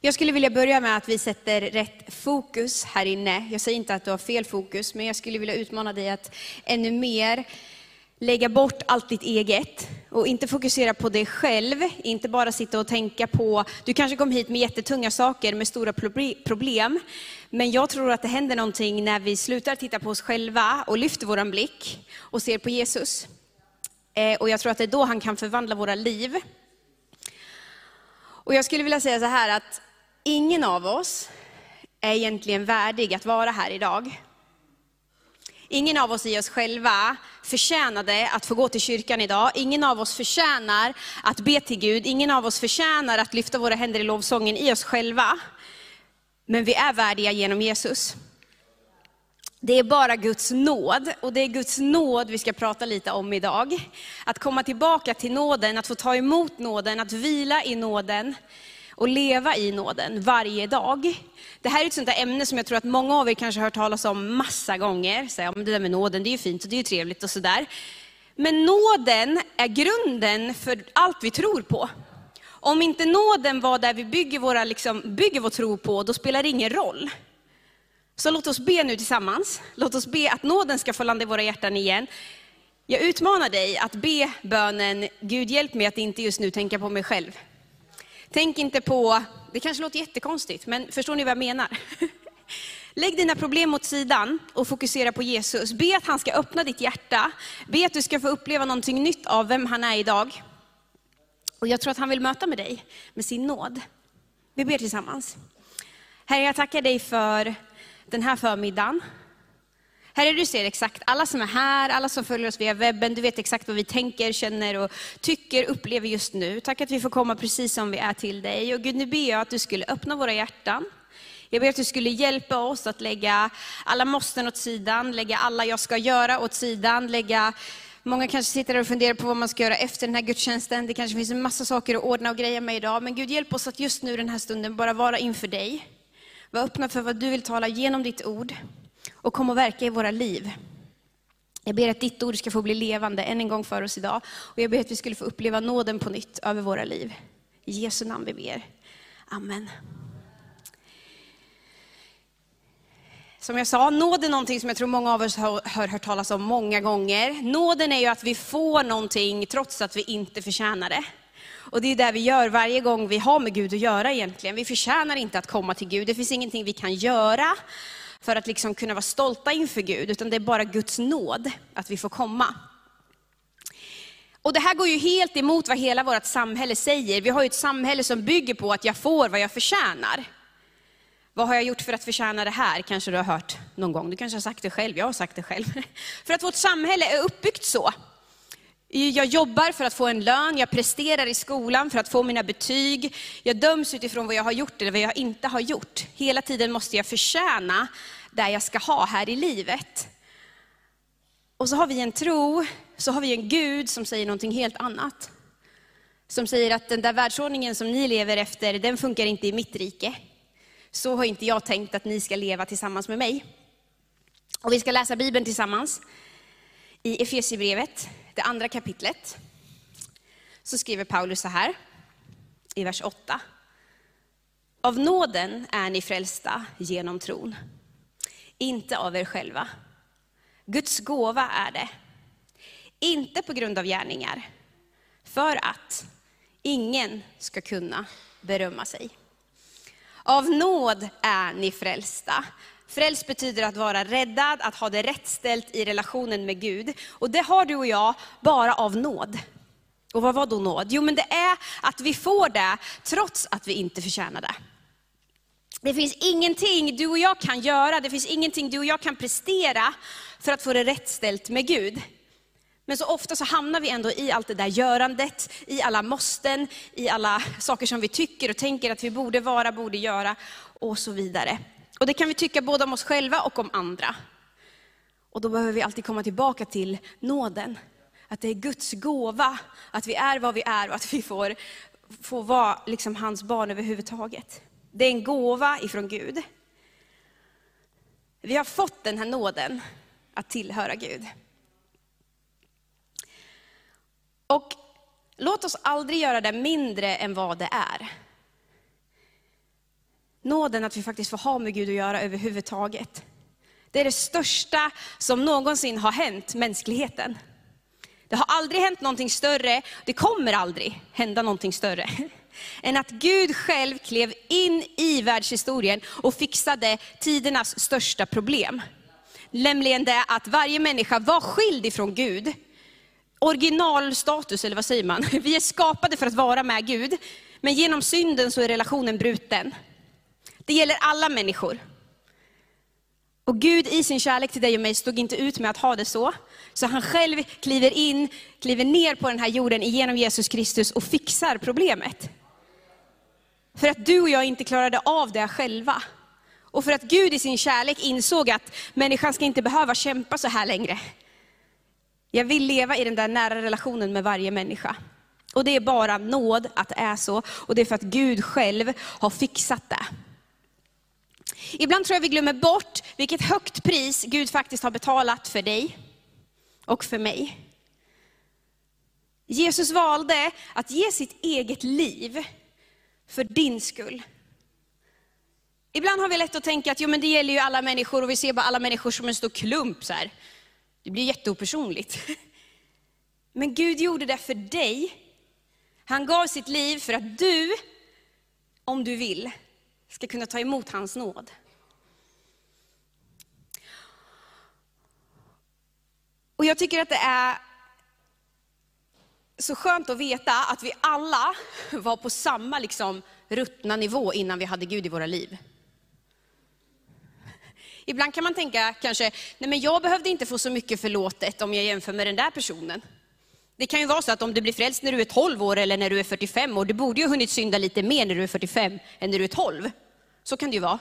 Jag skulle vilja börja med att vi sätter rätt fokus här inne. Jag säger inte att du har fel fokus, men jag skulle vilja utmana dig att ännu mer lägga bort allt ditt eget och inte fokusera på dig själv, inte bara sitta och tänka på, du kanske kom hit med jättetunga saker, med stora problem, men jag tror att det händer någonting när vi slutar titta på oss själva och lyfter vår blick och ser på Jesus. Eh, och jag tror att det är då han kan förvandla våra liv. Och jag skulle vilja säga så här att ingen av oss är egentligen värdig att vara här idag. Ingen av oss i oss själva förtjänade att få gå till kyrkan idag. Ingen av oss förtjänar att be till Gud. Ingen av oss förtjänar att lyfta våra händer i lovsången i oss själva. Men vi är värdiga genom Jesus. Det är bara Guds nåd, och det är Guds nåd vi ska prata lite om idag. Att komma tillbaka till nåden, att få ta emot nåden, att vila i nåden och leva i nåden varje dag. Det här är ett sånt där ämne som jag tror att många av er kanske har hört talas om massa gånger. Så, ja, men det där med nåden, det är ju fint och det är ju trevligt och sådär. Men nåden är grunden för allt vi tror på. Om inte nåden var där vi bygger, våra, liksom, bygger vår tro på, då spelar det ingen roll. Så låt oss be nu tillsammans. Låt oss be att nåden ska få landa i våra hjärtan igen. Jag utmanar dig att be bönen, Gud hjälp mig att inte just nu tänka på mig själv. Tänk inte på, det kanske låter jättekonstigt, men förstår ni vad jag menar? Lägg dina problem åt sidan och fokusera på Jesus. Be att han ska öppna ditt hjärta. Be att du ska få uppleva någonting nytt av vem han är idag. Och jag tror att han vill möta med dig med sin nåd. Vi ber tillsammans. Herre, jag tackar dig för den här förmiddagen. Herre, du ser exakt alla som är här, alla som följer oss via webben. Du vet exakt vad vi tänker, känner och tycker, upplever just nu. Tack att vi får komma precis som vi är till dig. Och Gud, nu ber jag att du skulle öppna våra hjärtan. Jag ber att du skulle hjälpa oss att lägga alla måsten åt sidan, lägga alla jag ska göra åt sidan, lägga Många kanske sitter där och funderar på vad man ska göra efter den här gudstjänsten. Det kanske finns en massa saker att ordna och greja med idag. Men Gud hjälp oss att just nu den här stunden bara vara inför dig. Var öppna för vad du vill tala genom ditt ord och kom och verka i våra liv. Jag ber att ditt ord ska få bli levande än en gång för oss idag. Och jag ber att vi skulle få uppleva nåden på nytt över våra liv. I Jesu namn vi ber. Amen. Som jag sa, nåd är någonting som jag tror många av oss har, hört talas om många gånger. Nåden är ju att vi får någonting trots att vi inte förtjänar det. Och det är det vi gör varje gång vi har med Gud att göra egentligen. Vi förtjänar inte att komma till Gud. Det finns ingenting vi kan göra för att liksom kunna vara stolta inför Gud, utan det är bara Guds nåd att vi får komma. Och det här går ju helt emot vad hela vårt samhälle säger. Vi har ju ett samhälle som bygger på att jag får vad jag förtjänar. Vad har jag gjort för att förtjäna det här? Kanske du har hört någon gång. Du kanske har sagt det själv, jag har sagt det själv. För att vårt samhälle är uppbyggt så. Jag jobbar för att få en lön, jag presterar i skolan för att få mina betyg. Jag döms utifrån vad jag har gjort eller vad jag inte har gjort. Hela tiden måste jag förtjäna det jag ska ha här i livet. Och så har vi en tro, så har vi en Gud som säger någonting helt annat. Som säger att den där världsordningen som ni lever efter, den funkar inte i mitt rike. Så har inte jag tänkt att ni ska leva tillsammans med mig. Och vi ska läsa Bibeln tillsammans i Efesierbrevet det andra kapitlet, så skriver Paulus så här i vers 8. Av nåden är ni frälsta genom tron, inte av er själva. Guds gåva är det, inte på grund av gärningar, för att ingen ska kunna berömma sig. Av nåd är ni frälsta Frälst betyder att vara räddad, att ha det rätt ställt i relationen med Gud. Och det har du och jag bara av nåd. Och vad var då nåd? Jo men det är att vi får det trots att vi inte förtjänar det. Det finns ingenting du och jag kan göra, det finns ingenting du och jag kan prestera för att få det rätt ställt med Gud. Men så ofta så hamnar vi ändå i allt det där görandet, i alla måsten, i alla saker som vi tycker och tänker att vi borde vara, borde göra och så vidare. Och det kan vi tycka både om oss själva och om andra. Och då behöver vi alltid komma tillbaka till nåden. Att det är Guds gåva, att vi är vad vi är och att vi får, får vara liksom hans barn överhuvudtaget. Det är en gåva ifrån Gud. Vi har fått den här nåden att tillhöra Gud. Och låt oss aldrig göra det mindre än vad det är nåden att vi faktiskt får ha med Gud att göra överhuvudtaget. Det är det största som någonsin har hänt mänskligheten. Det har aldrig hänt någonting större, det kommer aldrig hända någonting större, än att Gud själv klev in i världshistorien och fixade tidernas största problem. Nämligen det att varje människa var skild ifrån Gud. Originalstatus, eller vad säger man? Vi är skapade för att vara med Gud, men genom synden så är relationen bruten. Det gäller alla människor. Och Gud i sin kärlek till dig och mig stod inte ut med att ha det så. Så han själv kliver in, kliver ner på den här jorden genom Jesus Kristus och fixar problemet. För att du och jag inte klarade av det själva. Och för att Gud i sin kärlek insåg att människan ska inte behöva kämpa så här längre. Jag vill leva i den där nära relationen med varje människa. Och det är bara nåd att det är så. Och det är för att Gud själv har fixat det. Ibland tror jag vi glömmer bort vilket högt pris Gud faktiskt har betalat för dig och för mig. Jesus valde att ge sitt eget liv för din skull. Ibland har vi lätt att tänka att jo, men det gäller ju alla människor och vi ser bara alla människor som en stor klump. Så här. Det blir jätteopersonligt. Men Gud gjorde det för dig. Han gav sitt liv för att du, om du vill, ska kunna ta emot hans nåd. Och jag tycker att det är så skönt att veta att vi alla var på samma liksom, ruttna nivå innan vi hade Gud i våra liv. Ibland kan man tänka kanske, nej men jag behövde inte få så mycket förlåtet om jag jämför med den där personen. Det kan ju vara så att om du blir frälst när du är 12 år eller när du är 45 år, du borde ju ha hunnit synda lite mer när du är 45 än när du är 12. Så kan det ju vara.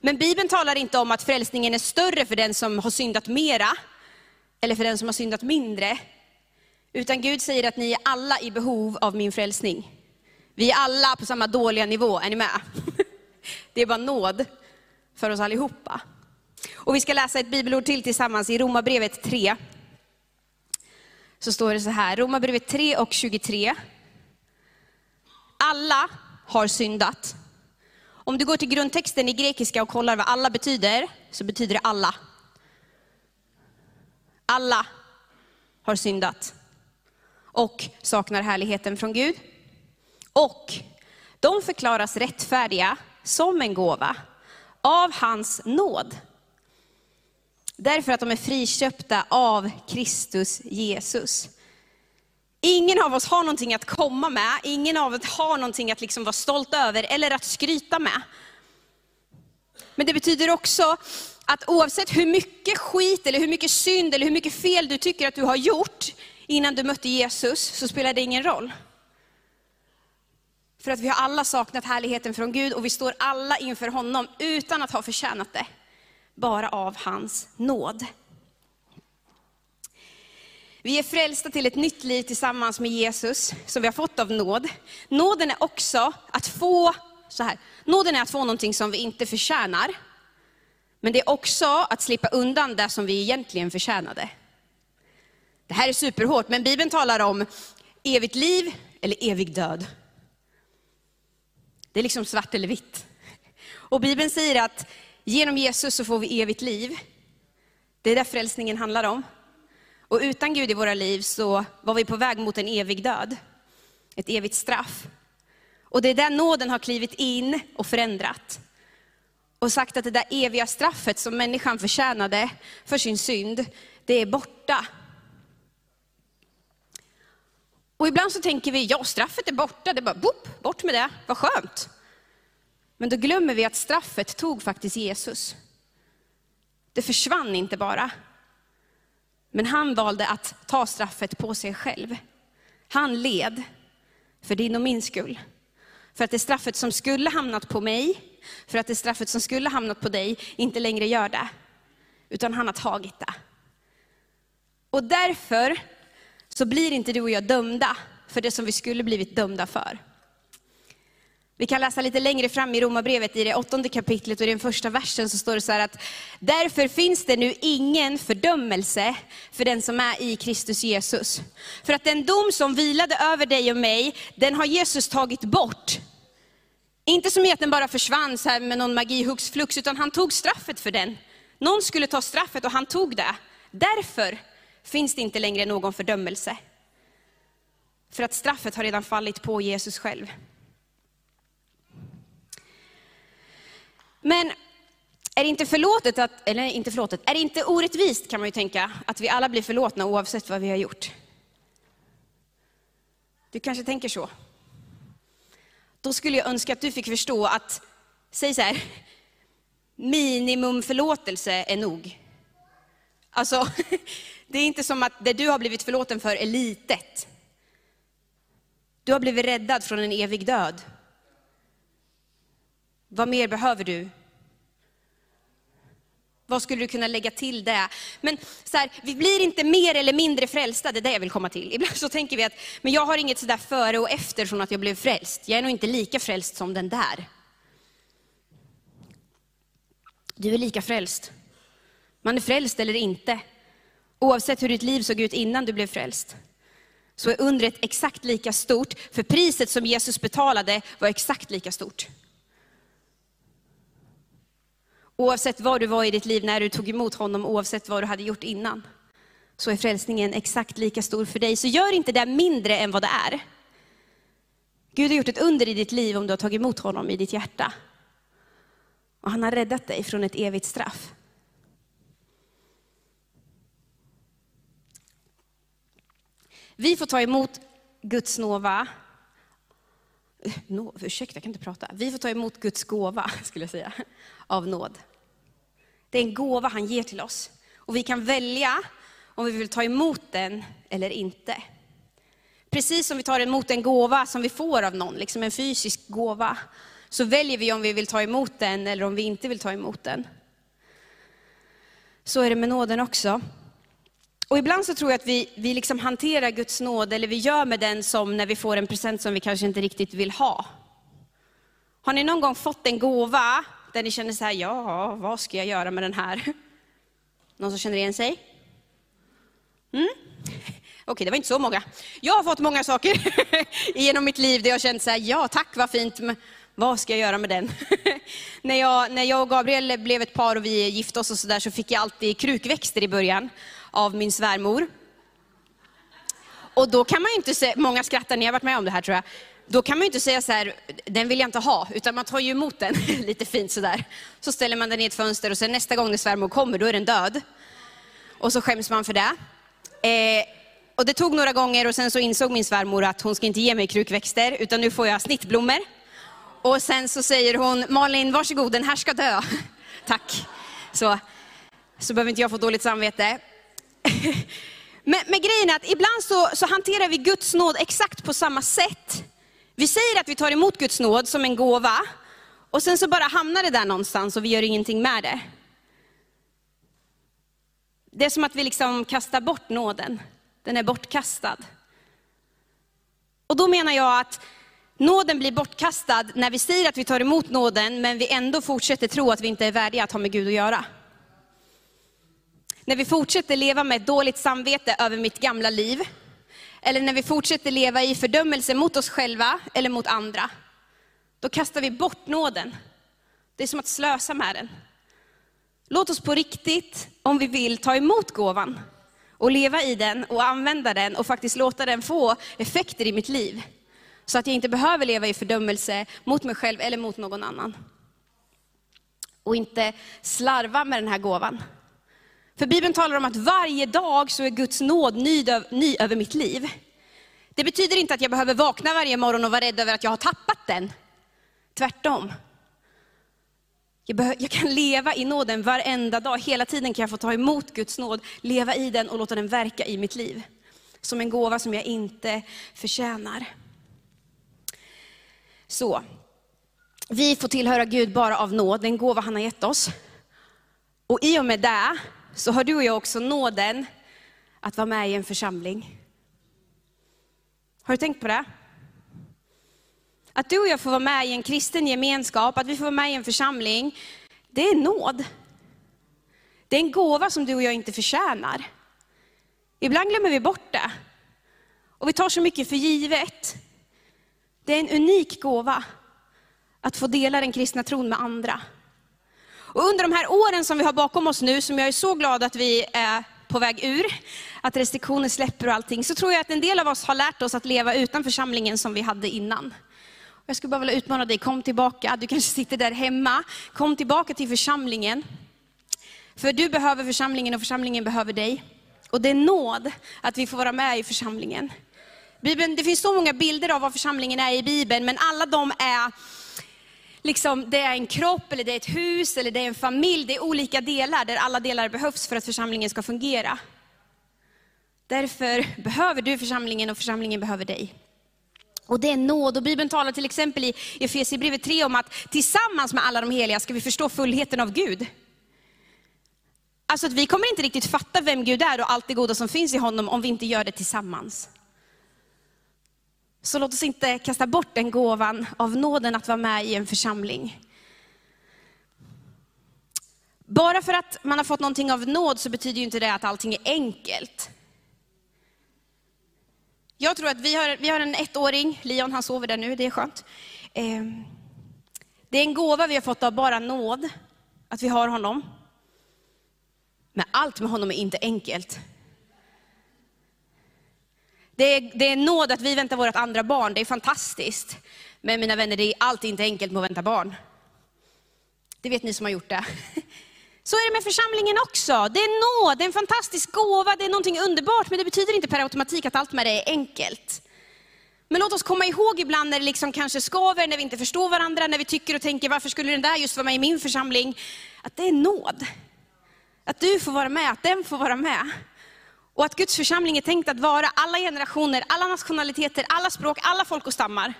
Men Bibeln talar inte om att frälsningen är större för den som har syndat mera, eller för den som har syndat mindre. Utan Gud säger att ni är alla i behov av min frälsning. Vi är alla på samma dåliga nivå, är ni med? Det är bara nåd för oss allihopa. Och vi ska läsa ett bibelord till tillsammans i Romarbrevet 3. Så står det så här, Romarbrevet 3 och 23. Alla har syndat. Om du går till grundtexten i grekiska och kollar vad alla betyder, så betyder det alla. Alla har syndat och saknar härligheten från Gud. Och de förklaras rättfärdiga som en gåva av hans nåd. Därför att de är friköpta av Kristus Jesus. Ingen av oss har någonting att komma med, ingen av oss har någonting att liksom vara stolt över eller att skryta med. Men det betyder också att oavsett hur mycket skit, eller hur mycket synd eller hur mycket fel du tycker att du har gjort innan du mötte Jesus, så spelar det ingen roll. För att vi har alla saknat härligheten från Gud och vi står alla inför honom utan att ha förtjänat det. Bara av hans nåd. Vi är frälsta till ett nytt liv tillsammans med Jesus, som vi har fått av nåd. Nåden är också att få, så här, nåden är att få någonting som vi inte förtjänar. Men det är också att slippa undan det som vi egentligen förtjänade. Det här är superhårt, men Bibeln talar om evigt liv eller evig död. Det är liksom svart eller vitt. Och Bibeln säger att genom Jesus så får vi evigt liv. Det är det frälsningen handlar om. Och utan Gud i våra liv så var vi på väg mot en evig död. Ett evigt straff. Och det är där nåden har klivit in och förändrat. Och sagt att det där eviga straffet som människan förtjänade för sin synd, det är borta. Och ibland så tänker vi, ja straffet är borta, det är bara boop, bort med det, vad skönt. Men då glömmer vi att straffet tog faktiskt Jesus. Det försvann inte bara. Men han valde att ta straffet på sig själv. Han led för din och min skull. För att det straffet som skulle hamnat på mig, för att det straffet som skulle hamnat på dig inte längre gör det. Utan han har tagit det. Och därför så blir inte du och jag dömda för det som vi skulle blivit dömda för. Vi kan läsa lite längre fram i Romarbrevet i det åttonde kapitlet och i den första versen så står det så här att därför finns det nu ingen fördömelse för den som är i Kristus Jesus. För att den dom som vilade över dig och mig, den har Jesus tagit bort. Inte som i att den bara försvann så här med någon magi hux flux, utan han tog straffet för den. Någon skulle ta straffet och han tog det. Därför finns det inte längre någon fördömelse. För att straffet har redan fallit på Jesus själv. Men är det inte förlåtet, att, eller inte förlåtet, är det inte orättvist kan man ju tänka, att vi alla blir förlåtna oavsett vad vi har gjort? Du kanske tänker så. Då skulle jag önska att du fick förstå att, säg så här, minimum förlåtelse är nog. Alltså, det är inte som att det du har blivit förlåten för är litet. Du har blivit räddad från en evig död. Vad mer behöver du? Vad skulle du kunna lägga till det? Men så här, vi blir inte mer eller mindre frälsta, det är det jag vill komma till. Ibland så tänker vi att, men jag har inget sådär före och efter från att jag blev frälst. Jag är nog inte lika frälst som den där. Du är lika frälst. Man är frälst eller inte. Oavsett hur ditt liv såg ut innan du blev frälst. Så är undret exakt lika stort, för priset som Jesus betalade var exakt lika stort. Oavsett var du var i ditt liv när du tog emot honom, oavsett vad du hade gjort innan, så är frälsningen exakt lika stor för dig. Så gör inte det mindre än vad det är. Gud har gjort ett under i ditt liv om du har tagit emot honom i ditt hjärta. Och han har räddat dig från ett evigt straff. Vi får ta emot Guds nåva. No, ursäkta, jag kan inte prata. Vi får ta emot Guds gåva, skulle jag säga, av nåd. Det är en gåva han ger till oss. Och vi kan välja om vi vill ta emot den eller inte. Precis som vi tar emot en gåva som vi får av någon, liksom en fysisk gåva, så väljer vi om vi vill ta emot den eller om vi inte vill ta emot den. Så är det med nåden också. Och ibland så tror jag att vi, vi liksom hanterar Guds nåd, eller vi gör med den som när vi får en present som vi kanske inte riktigt vill ha. Har ni någon gång fått en gåva där ni känner så här, ja, vad ska jag göra med den här? Någon som känner igen sig? Mm? Okej, det var inte så många. Jag har fått många saker genom mitt liv där jag känt så här, ja tack vad fint, men vad ska jag göra med den? när, jag, när jag och Gabriel blev ett par och vi gifte oss och så där så fick jag alltid krukväxter i början av min svärmor. Och då kan man ju inte säga, många skrattar, ni har varit med om det här tror jag. Då kan man ju inte säga så här, den vill jag inte ha, utan man tar ju emot den lite fint sådär. Så ställer man den i ett fönster och sen nästa gång när svärmor kommer, då är den död. Och så skäms man för det. Eh, och det tog några gånger och sen så insåg min svärmor att hon ska inte ge mig krukväxter, utan nu får jag snittblommor. Och sen så säger hon, Malin varsågod, den här ska dö. Tack. Så, så behöver inte jag få dåligt samvete. men, men grejen är att ibland så, så hanterar vi Guds nåd exakt på samma sätt. Vi säger att vi tar emot Guds nåd som en gåva, och sen så bara hamnar det där någonstans och vi gör ingenting med det. Det är som att vi liksom kastar bort nåden. Den är bortkastad. Och då menar jag att nåden blir bortkastad när vi säger att vi tar emot nåden, men vi ändå fortsätter tro att vi inte är värdiga att ha med Gud att göra. När vi fortsätter leva med ett dåligt samvete över mitt gamla liv, eller när vi fortsätter leva i fördömelse mot oss själva eller mot andra, då kastar vi bort nåden. Det är som att slösa med den. Låt oss på riktigt, om vi vill, ta emot gåvan och leva i den och använda den och faktiskt låta den få effekter i mitt liv. Så att jag inte behöver leva i fördömelse mot mig själv eller mot någon annan. Och inte slarva med den här gåvan. För Bibeln talar om att varje dag så är Guds nåd ny, ny över mitt liv. Det betyder inte att jag behöver vakna varje morgon och vara rädd över att jag har tappat den. Tvärtom. Jag, jag, kan leva i nåden varenda dag. Hela tiden kan jag få ta emot Guds nåd, leva i den och låta den verka i mitt liv. Som en gåva som jag inte förtjänar. Så, vi får tillhöra Gud bara av nåd, den gåva han har gett oss. Och i och med det så har du och jag också nåden att vara med i en församling. Har du tänkt på det? Att du och jag får vara med i en kristen gemenskap, att vi får vara med i en församling, det är nåd. Det är en gåva som du och jag inte förtjänar. Ibland glömmer vi bort det. Och vi tar så mycket för givet. Det är en unik gåva att få dela den kristna tron med andra. Och under de här åren som vi har bakom oss nu, som jag är så glad att vi är på väg ur, att restriktioner släpper och allting, så tror jag att en del av oss har lärt oss att leva utan församlingen som vi hade innan. Jag skulle bara vilja utmana dig, kom tillbaka. Du kanske sitter där hemma. Kom tillbaka till församlingen. För du behöver församlingen och församlingen behöver dig. Och det är nåd att vi får vara med i församlingen. Bibeln, det finns så många bilder av vad församlingen är i Bibeln, men alla de är liksom, det är en kropp, eller det är ett hus, eller det är en familj. Det är olika delar, där alla delar behövs för att församlingen ska fungera. Därför behöver du församlingen och församlingen behöver dig. Och det är nåd. Och Bibeln talar till exempel i Efesierbrevet 3 om att tillsammans med alla de heliga ska vi förstå fullheten av Gud. Alltså att vi kommer inte riktigt fatta vem Gud är och allt det goda som finns i honom om vi inte gör det tillsammans. Så låt oss inte kasta bort den gåvan av nåden att vara med i en församling. Bara för att man har fått någonting av nåd så betyder ju inte det att allting är enkelt. Jag tror att vi har, vi har en ettåring, Leon han sover där nu, det är skönt. Ehm, det är en gåva vi har fått av bara nåd, att vi har honom. Men allt med honom är inte enkelt. Det är, det är nåd att vi väntar vårt andra barn, det är fantastiskt. Men mina vänner, det är alltid inte enkelt med att vänta barn. Det vet ni som har gjort det. Så är det med församlingen också. Det är nåd, det är en fantastisk gåva, det är någonting underbart, men det betyder inte per automatik att allt med det är enkelt. Men låt oss komma ihåg ibland när det liksom kanske skaver, när vi inte förstår varandra, när vi tycker och tänker, varför skulle den där just vara med i min församling? Att det är nåd. Att du får vara med, att den får vara med. Och att Guds församling är tänkt att vara alla generationer, alla nationaliteter, alla språk, alla folk och stammar.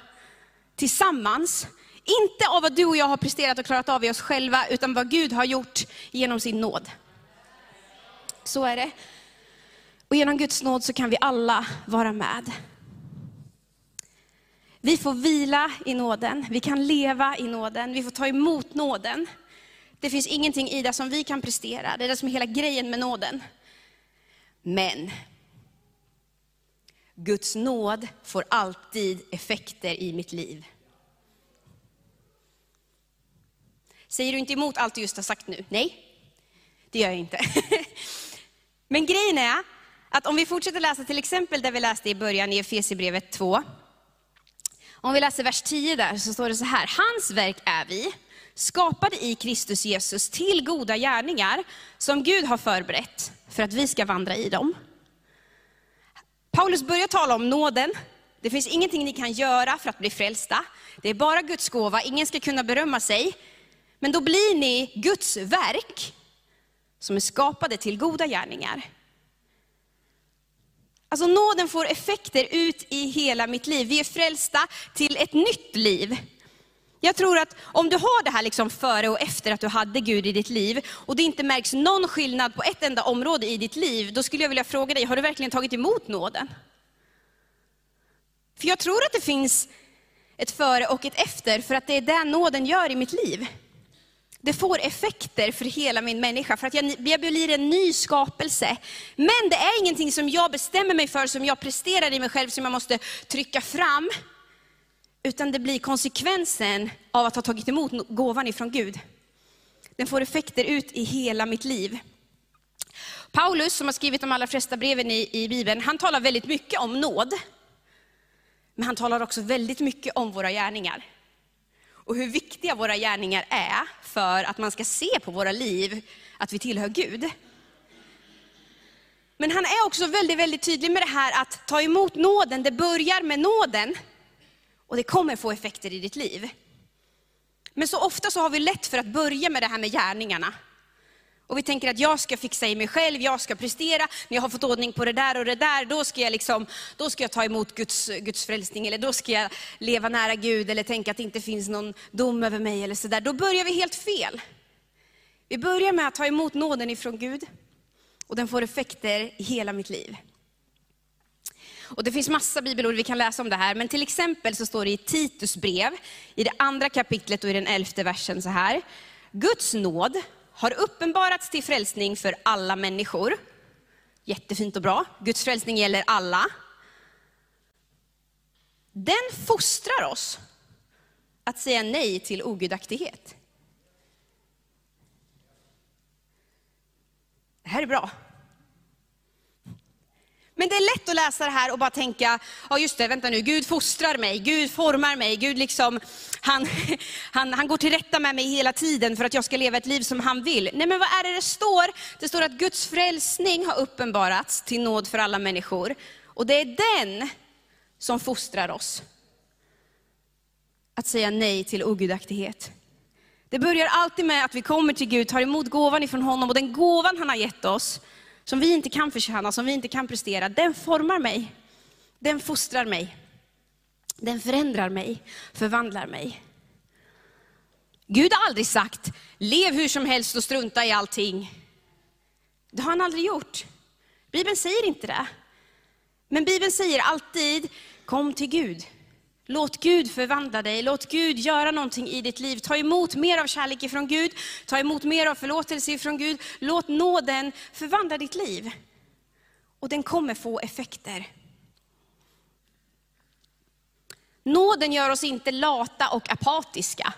Tillsammans. Inte av vad du och jag har presterat och klarat av i oss själva, utan vad Gud har gjort genom sin nåd. Så är det. Och genom Guds nåd så kan vi alla vara med. Vi får vila i nåden, vi kan leva i nåden, vi får ta emot nåden. Det finns ingenting i det som vi kan prestera, det är det som är hela grejen med nåden. Men Guds nåd får alltid effekter i mitt liv. Säger du inte emot allt du just har sagt nu? Nej, det gör jag inte. Men grejen är att om vi fortsätter läsa till exempel där vi läste i början i Efesierbrevet 2. Om vi läser vers 10 där så står det så här, hans verk är vi, skapade i Kristus Jesus till goda gärningar som Gud har förberett för att vi ska vandra i dem. Paulus börjar tala om nåden. Det finns ingenting ni kan göra för att bli frälsta. Det är bara Guds gåva, ingen ska kunna berömma sig. Men då blir ni Guds verk, som är skapade till goda gärningar. Alltså nåden får effekter ut i hela mitt liv. Vi är frälsta till ett nytt liv. Jag tror att om du har det här liksom före och efter att du hade Gud i ditt liv, och det inte märks någon skillnad på ett enda område i ditt liv, då skulle jag vilja fråga dig, har du verkligen tagit emot nåden? För jag tror att det finns ett före och ett efter, för att det är det nåden gör i mitt liv. Det får effekter för hela min människa, för att jag, jag blir en ny skapelse. Men det är ingenting som jag bestämmer mig för, som jag presterar i mig själv, som jag måste trycka fram. Utan det blir konsekvensen av att ha tagit emot gåvan ifrån Gud. Den får effekter ut i hela mitt liv. Paulus, som har skrivit de allra flesta breven i, i Bibeln, han talar väldigt mycket om nåd. Men han talar också väldigt mycket om våra gärningar. Och hur viktiga våra gärningar är för att man ska se på våra liv att vi tillhör Gud. Men han är också väldigt, väldigt tydlig med det här att ta emot nåden, det börjar med nåden. Och det kommer få effekter i ditt liv. Men så ofta så har vi lätt för att börja med det här med gärningarna. Och vi tänker att jag ska fixa i mig själv, jag ska prestera, när jag har fått ordning på det där och det där, då ska jag, liksom, då ska jag ta emot Guds, Guds frälsning, eller då ska jag leva nära Gud, eller tänka att det inte finns någon dom över mig, eller sådär. Då börjar vi helt fel. Vi börjar med att ta emot nåden ifrån Gud, och den får effekter i hela mitt liv. Och det finns massa bibelord vi kan läsa om det här, men till exempel så står det i Titus brev, i det andra kapitlet och i den elfte versen så här. Guds nåd har uppenbarats till frälsning för alla människor. Jättefint och bra. Guds frälsning gäller alla. Den fostrar oss att säga nej till ogudaktighet. Det här är bra. Men det är lätt att läsa det här och bara tänka, ja just det, vänta nu, Gud fostrar mig, Gud formar mig, Gud liksom, han, han, han går till rätta med mig hela tiden för att jag ska leva ett liv som han vill. Nej men vad är det det står? Det står att Guds frälsning har uppenbarats till nåd för alla människor. Och det är den som fostrar oss. Att säga nej till ogudaktighet. Det börjar alltid med att vi kommer till Gud, tar emot gåvan ifrån honom och den gåvan han har gett oss, som vi inte kan förtjäna, som vi inte kan prestera, den formar mig. Den fostrar mig. Den förändrar mig, förvandlar mig. Gud har aldrig sagt, lev hur som helst och strunta i allting. Det har han aldrig gjort. Bibeln säger inte det. Men Bibeln säger alltid, kom till Gud. Låt Gud förvandla dig, låt Gud göra någonting i ditt liv. Ta emot mer av kärlek ifrån Gud, ta emot mer av förlåtelse ifrån Gud. Låt nåden förvandla ditt liv. Och den kommer få effekter. Nåden gör oss inte lata och apatiska.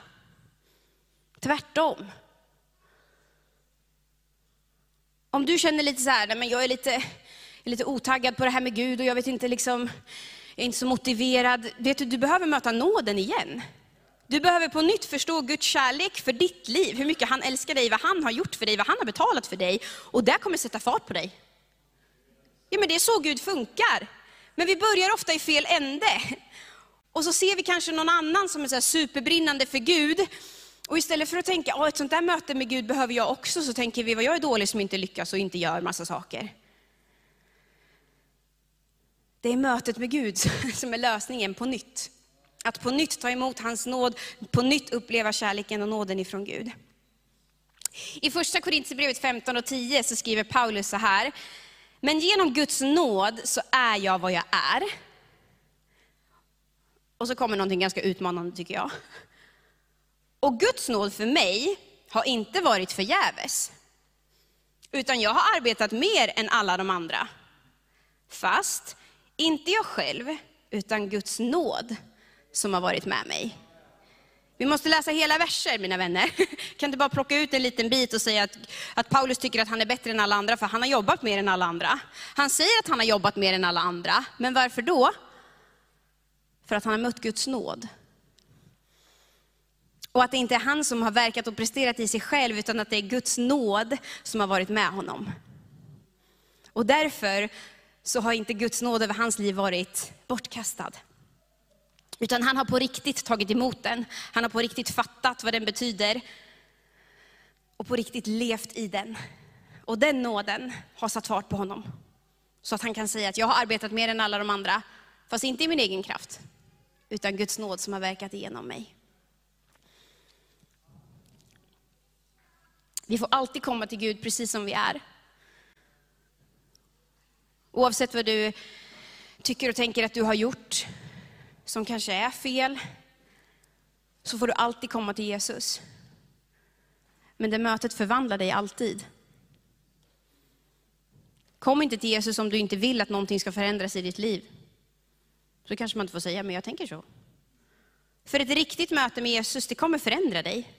Tvärtom. Om du känner lite så här, nej men jag är lite, är lite otaggad på det här med Gud och jag vet inte liksom, jag är inte så motiverad. Vet du, du behöver möta nåden igen. Du behöver på nytt förstå Guds kärlek för ditt liv, hur mycket han älskar dig, vad han har gjort för dig, vad han har betalat för dig. Och det kommer sätta fart på dig. Ja men det är så Gud funkar. Men vi börjar ofta i fel ände. Och så ser vi kanske någon annan som är så superbrinnande för Gud. Och istället för att tänka, ett sånt där möte med Gud behöver jag också, så tänker vi, vad jag är dålig som inte lyckas och inte gör massa saker. Det är mötet med Gud som är lösningen på nytt. Att på nytt ta emot hans nåd, på nytt uppleva kärleken och nåden ifrån Gud. I första Korintierbrevet 15 och 10 så skriver Paulus så här, men genom Guds nåd så är jag vad jag är. Och så kommer någonting ganska utmanande tycker jag. Och Guds nåd för mig har inte varit förgäves. Utan jag har arbetat mer än alla de andra. Fast inte jag själv, utan Guds nåd som har varit med mig. Vi måste läsa hela verser mina vänner. kan inte bara plocka ut en liten bit och säga att, att Paulus tycker att han är bättre än alla andra, för han har jobbat mer än alla andra. Han säger att han har jobbat mer än alla andra, men varför då? För att han har mött Guds nåd. Och att det inte är han som har verkat och presterat i sig själv, utan att det är Guds nåd som har varit med honom. Och därför så har inte Guds nåd över hans liv varit bortkastad. Utan han har på riktigt tagit emot den. Han har på riktigt fattat vad den betyder. Och på riktigt levt i den. Och den nåden har satt fart på honom. Så att han kan säga att jag har arbetat mer än alla de andra, fast inte i min egen kraft. Utan Guds nåd som har verkat igenom mig. Vi får alltid komma till Gud precis som vi är. Oavsett vad du tycker och tänker att du har gjort, som kanske är fel, så får du alltid komma till Jesus. Men det mötet förvandlar dig alltid. Kom inte till Jesus om du inte vill att någonting ska förändras i ditt liv. Så kanske man inte får säga, men jag tänker så. För ett riktigt möte med Jesus, det kommer förändra dig.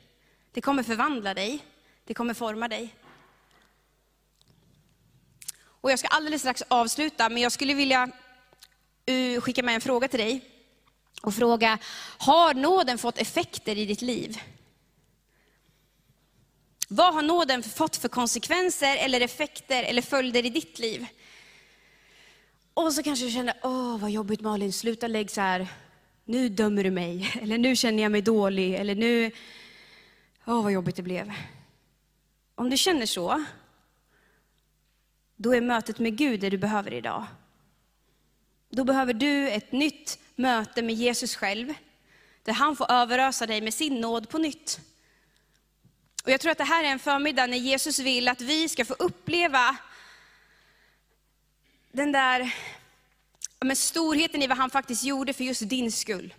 Det kommer förvandla dig. Det kommer forma dig. Och jag ska alldeles strax avsluta, men jag skulle vilja eh, skicka med en fråga till dig. Och fråga, har nåden fått effekter i ditt liv? Vad har nåden fått för konsekvenser, eller effekter, eller följder i ditt liv? Och så kanske du känner, åh vad jobbigt Malin, sluta lägg så här, nu dömer du mig, eller nu känner jag mig dålig, eller nu, åh vad jobbigt det blev. Om du känner så, då är mötet med Gud det du behöver idag. Då behöver du ett nytt möte med Jesus själv, där han får överösa dig med sin nåd på nytt. Och jag tror att det här är en förmiddag när Jesus vill att vi ska få uppleva den där med storheten i vad han faktiskt gjorde för just din skull.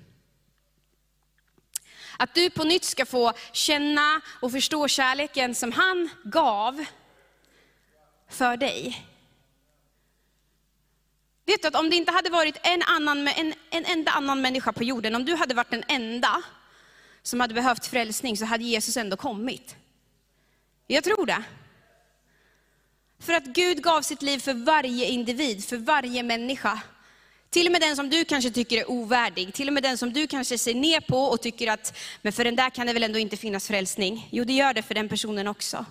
Att du på nytt ska få känna och förstå kärleken som han gav för dig. Vet du att om det inte hade varit en, annan, en, en enda annan människa på jorden, om du hade varit den enda som hade behövt frälsning så hade Jesus ändå kommit. Jag tror det. För att Gud gav sitt liv för varje individ, för varje människa. Till och med den som du kanske tycker är ovärdig, till och med den som du kanske ser ner på och tycker att, men för den där kan det väl ändå inte finnas frälsning. Jo, det gör det för den personen också.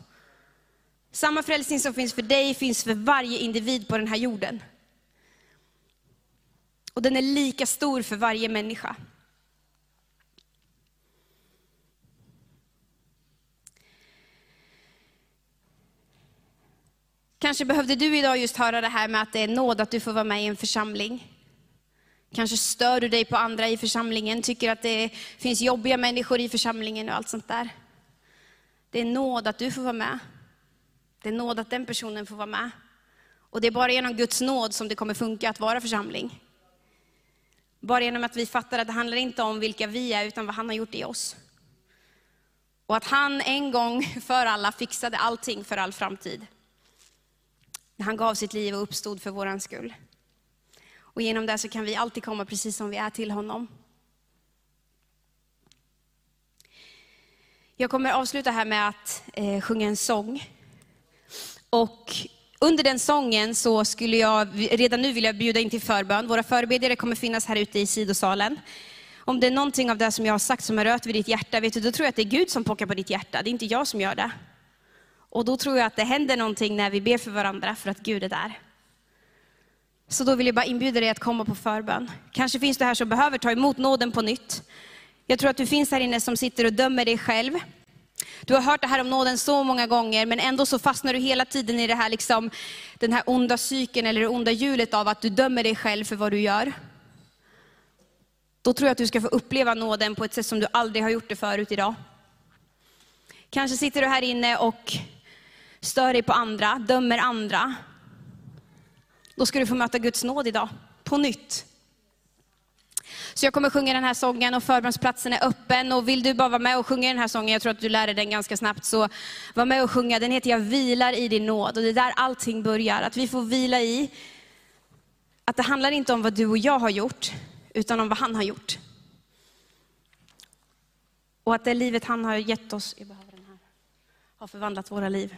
Samma frälsning som finns för dig finns för varje individ på den här jorden. Och den är lika stor för varje människa. Kanske behövde du idag just höra det här med att det är nåd att du får vara med i en församling. Kanske stör du dig på andra i församlingen, tycker att det finns jobbiga människor i församlingen och allt sånt där. Det är nåd att du får vara med. Det är nåd att den personen får vara med. Och det är bara genom Guds nåd som det kommer funka att vara församling. Bara genom att vi fattar att det handlar inte om vilka vi är, utan vad han har gjort i oss. Och att han en gång för alla fixade allting för all framtid. När han gav sitt liv och uppstod för våran skull. Och genom det så kan vi alltid komma precis som vi är till honom. Jag kommer avsluta här med att eh, sjunga en sång. Och under den sången så skulle jag redan nu vilja bjuda in till förbön. Våra förebedjare kommer finnas här ute i sidosalen. Om det är någonting av det som jag har sagt som har rört vid ditt hjärta, vet du, då tror jag att det är Gud som pockar på ditt hjärta. Det är inte jag som gör det. Och då tror jag att det händer någonting när vi ber för varandra, för att Gud är där. Så då vill jag bara inbjuda dig att komma på förbön. Kanske finns du här som behöver ta emot nåden på nytt. Jag tror att du finns här inne som sitter och dömer dig själv. Du har hört det här om nåden så många gånger, men ändå så fastnar du hela tiden i det här, liksom, den här onda cykeln eller det onda hjulet av att du dömer dig själv för vad du gör. Då tror jag att du ska få uppleva nåden på ett sätt som du aldrig har gjort det förut idag. Kanske sitter du här inne och stör dig på andra, dömer andra. Då ska du få möta Guds nåd idag, på nytt. Så jag kommer sjunga den här sången och förbönsplatsen är öppen. Och vill du bara vara med och sjunga den här sången, jag tror att du lär dig den ganska snabbt, så var med och sjunga. Den heter Jag vilar i din nåd. Och det är där allting börjar, att vi får vila i att det handlar inte om vad du och jag har gjort, utan om vad han har gjort. Och att det livet han har gett oss, jag behöver den här, har förvandlat våra liv.